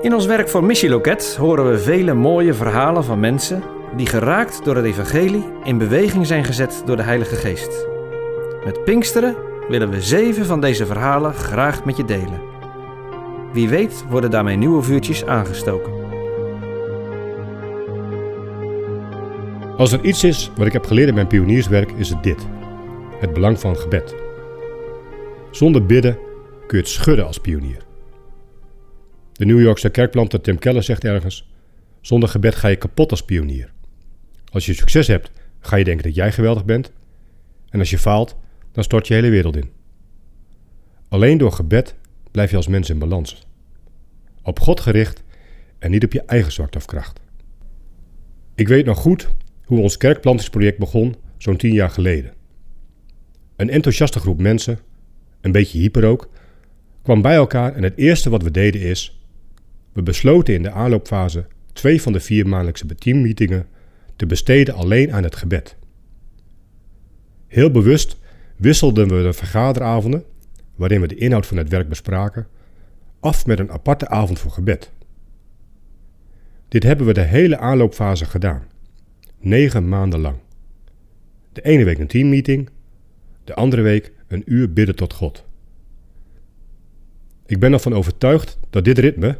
In ons werk voor Missieloket horen we vele mooie verhalen van mensen die geraakt door het evangelie in beweging zijn gezet door de Heilige Geest. Met Pinksteren willen we zeven van deze verhalen graag met je delen. Wie weet worden daarmee nieuwe vuurtjes aangestoken. Als er iets is wat ik heb geleerd in mijn pionierswerk, is het dit: het belang van gebed. Zonder bidden kun je het schudden als pionier. De New Yorkse kerkplanter Tim Keller zegt ergens: Zonder gebed ga je kapot als pionier. Als je succes hebt, ga je denken dat jij geweldig bent. En als je faalt, dan stort je hele wereld in. Alleen door gebed blijf je als mens in balans. Op God gericht en niet op je eigen zwakte of kracht. Ik weet nog goed hoe ons kerkplantingsproject begon zo'n tien jaar geleden. Een enthousiaste groep mensen, een beetje hyper ook, kwam bij elkaar en het eerste wat we deden is: we besloten in de aanloopfase twee van de vier maandelijkse teammeetingen te besteden alleen aan het gebed. Heel bewust wisselden we de vergaderavonden, waarin we de inhoud van het werk bespraken, af met een aparte avond voor gebed. Dit hebben we de hele aanloopfase gedaan, negen maanden lang. De ene week een teammeeting, de andere week een uur bidden tot God. Ik ben ervan overtuigd dat dit ritme,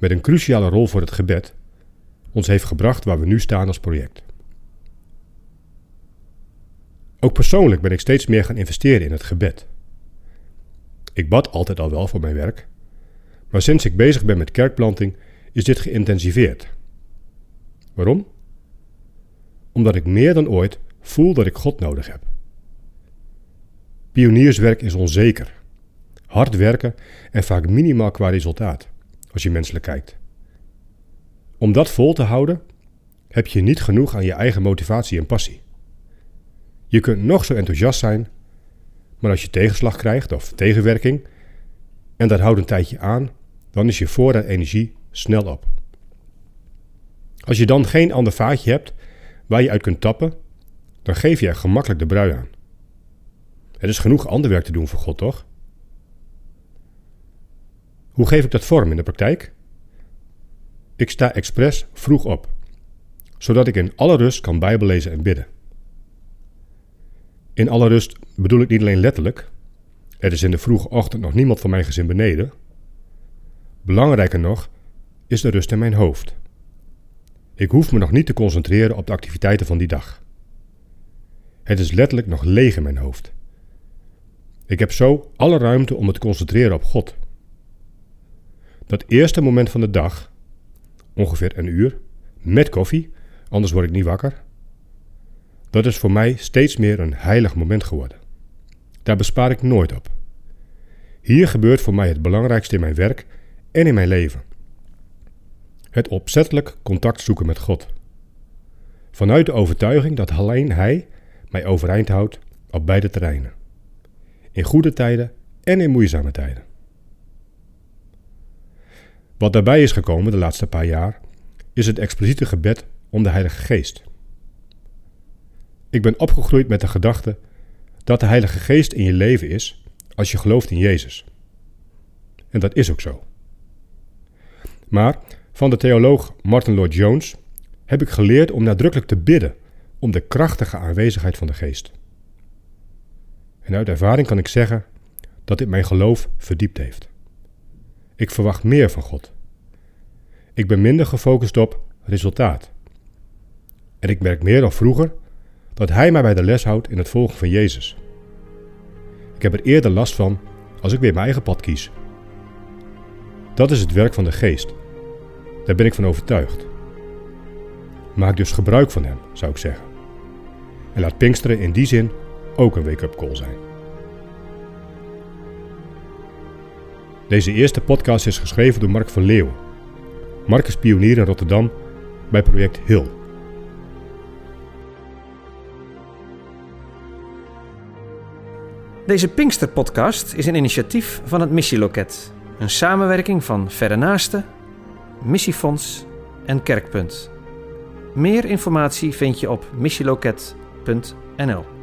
met een cruciale rol voor het gebed, ons heeft gebracht waar we nu staan als project. Ook persoonlijk ben ik steeds meer gaan investeren in het gebed. Ik bad altijd al wel voor mijn werk, maar sinds ik bezig ben met kerkplanting is dit geïntensiveerd. Waarom? Omdat ik meer dan ooit voel dat ik God nodig heb. Pionierswerk is onzeker, hard werken en vaak minimaal qua resultaat, als je menselijk kijkt. Om dat vol te houden, heb je niet genoeg aan je eigen motivatie en passie. Je kunt nog zo enthousiast zijn, maar als je tegenslag krijgt of tegenwerking en dat houdt een tijdje aan, dan is je voorraad energie snel op. Als je dan geen ander vaatje hebt waar je uit kunt tappen, dan geef je er gemakkelijk de brui aan. Er is genoeg ander werk te doen voor God, toch? Hoe geef ik dat vorm in de praktijk? Ik sta expres vroeg op, zodat ik in alle rust kan bijbelezen en bidden. In alle rust bedoel ik niet alleen letterlijk. Er is in de vroege ochtend nog niemand van mijn gezin beneden. Belangrijker nog is de rust in mijn hoofd. Ik hoef me nog niet te concentreren op de activiteiten van die dag. Het is letterlijk nog leeg in mijn hoofd. Ik heb zo alle ruimte om me te concentreren op God. Dat eerste moment van de dag, ongeveer een uur, met koffie, anders word ik niet wakker, dat is voor mij steeds meer een heilig moment geworden. Daar bespaar ik nooit op. Hier gebeurt voor mij het belangrijkste in mijn werk en in mijn leven. Het opzettelijk contact zoeken met God. Vanuit de overtuiging dat alleen Hij mij overeind houdt op beide terreinen. In goede tijden en in moeizame tijden. Wat daarbij is gekomen de laatste paar jaar, is het expliciete gebed om de Heilige Geest. Ik ben opgegroeid met de gedachte dat de Heilige Geest in je leven is als je gelooft in Jezus. En dat is ook zo. Maar van de theoloog Martin Lloyd Jones heb ik geleerd om nadrukkelijk te bidden om de krachtige aanwezigheid van de Geest. En uit ervaring kan ik zeggen dat dit mijn geloof verdiept heeft. Ik verwacht meer van God. Ik ben minder gefocust op resultaat. En ik merk meer dan vroeger dat Hij mij bij de les houdt in het volgen van Jezus. Ik heb er eerder last van als ik weer mijn eigen pad kies. Dat is het werk van de Geest. Daar ben ik van overtuigd. Maak dus gebruik van Hem, zou ik zeggen. En laat Pinksteren in die zin ook een wake-up call zijn. Deze eerste podcast is geschreven door Mark van Leeuwen. Mark is pionier in Rotterdam bij project HIL. Deze Pinkster-podcast is een initiatief van het Missieloket. Een samenwerking van Verre Naasten, Missiefonds en Kerkpunt. Meer informatie vind je op missieloket.nl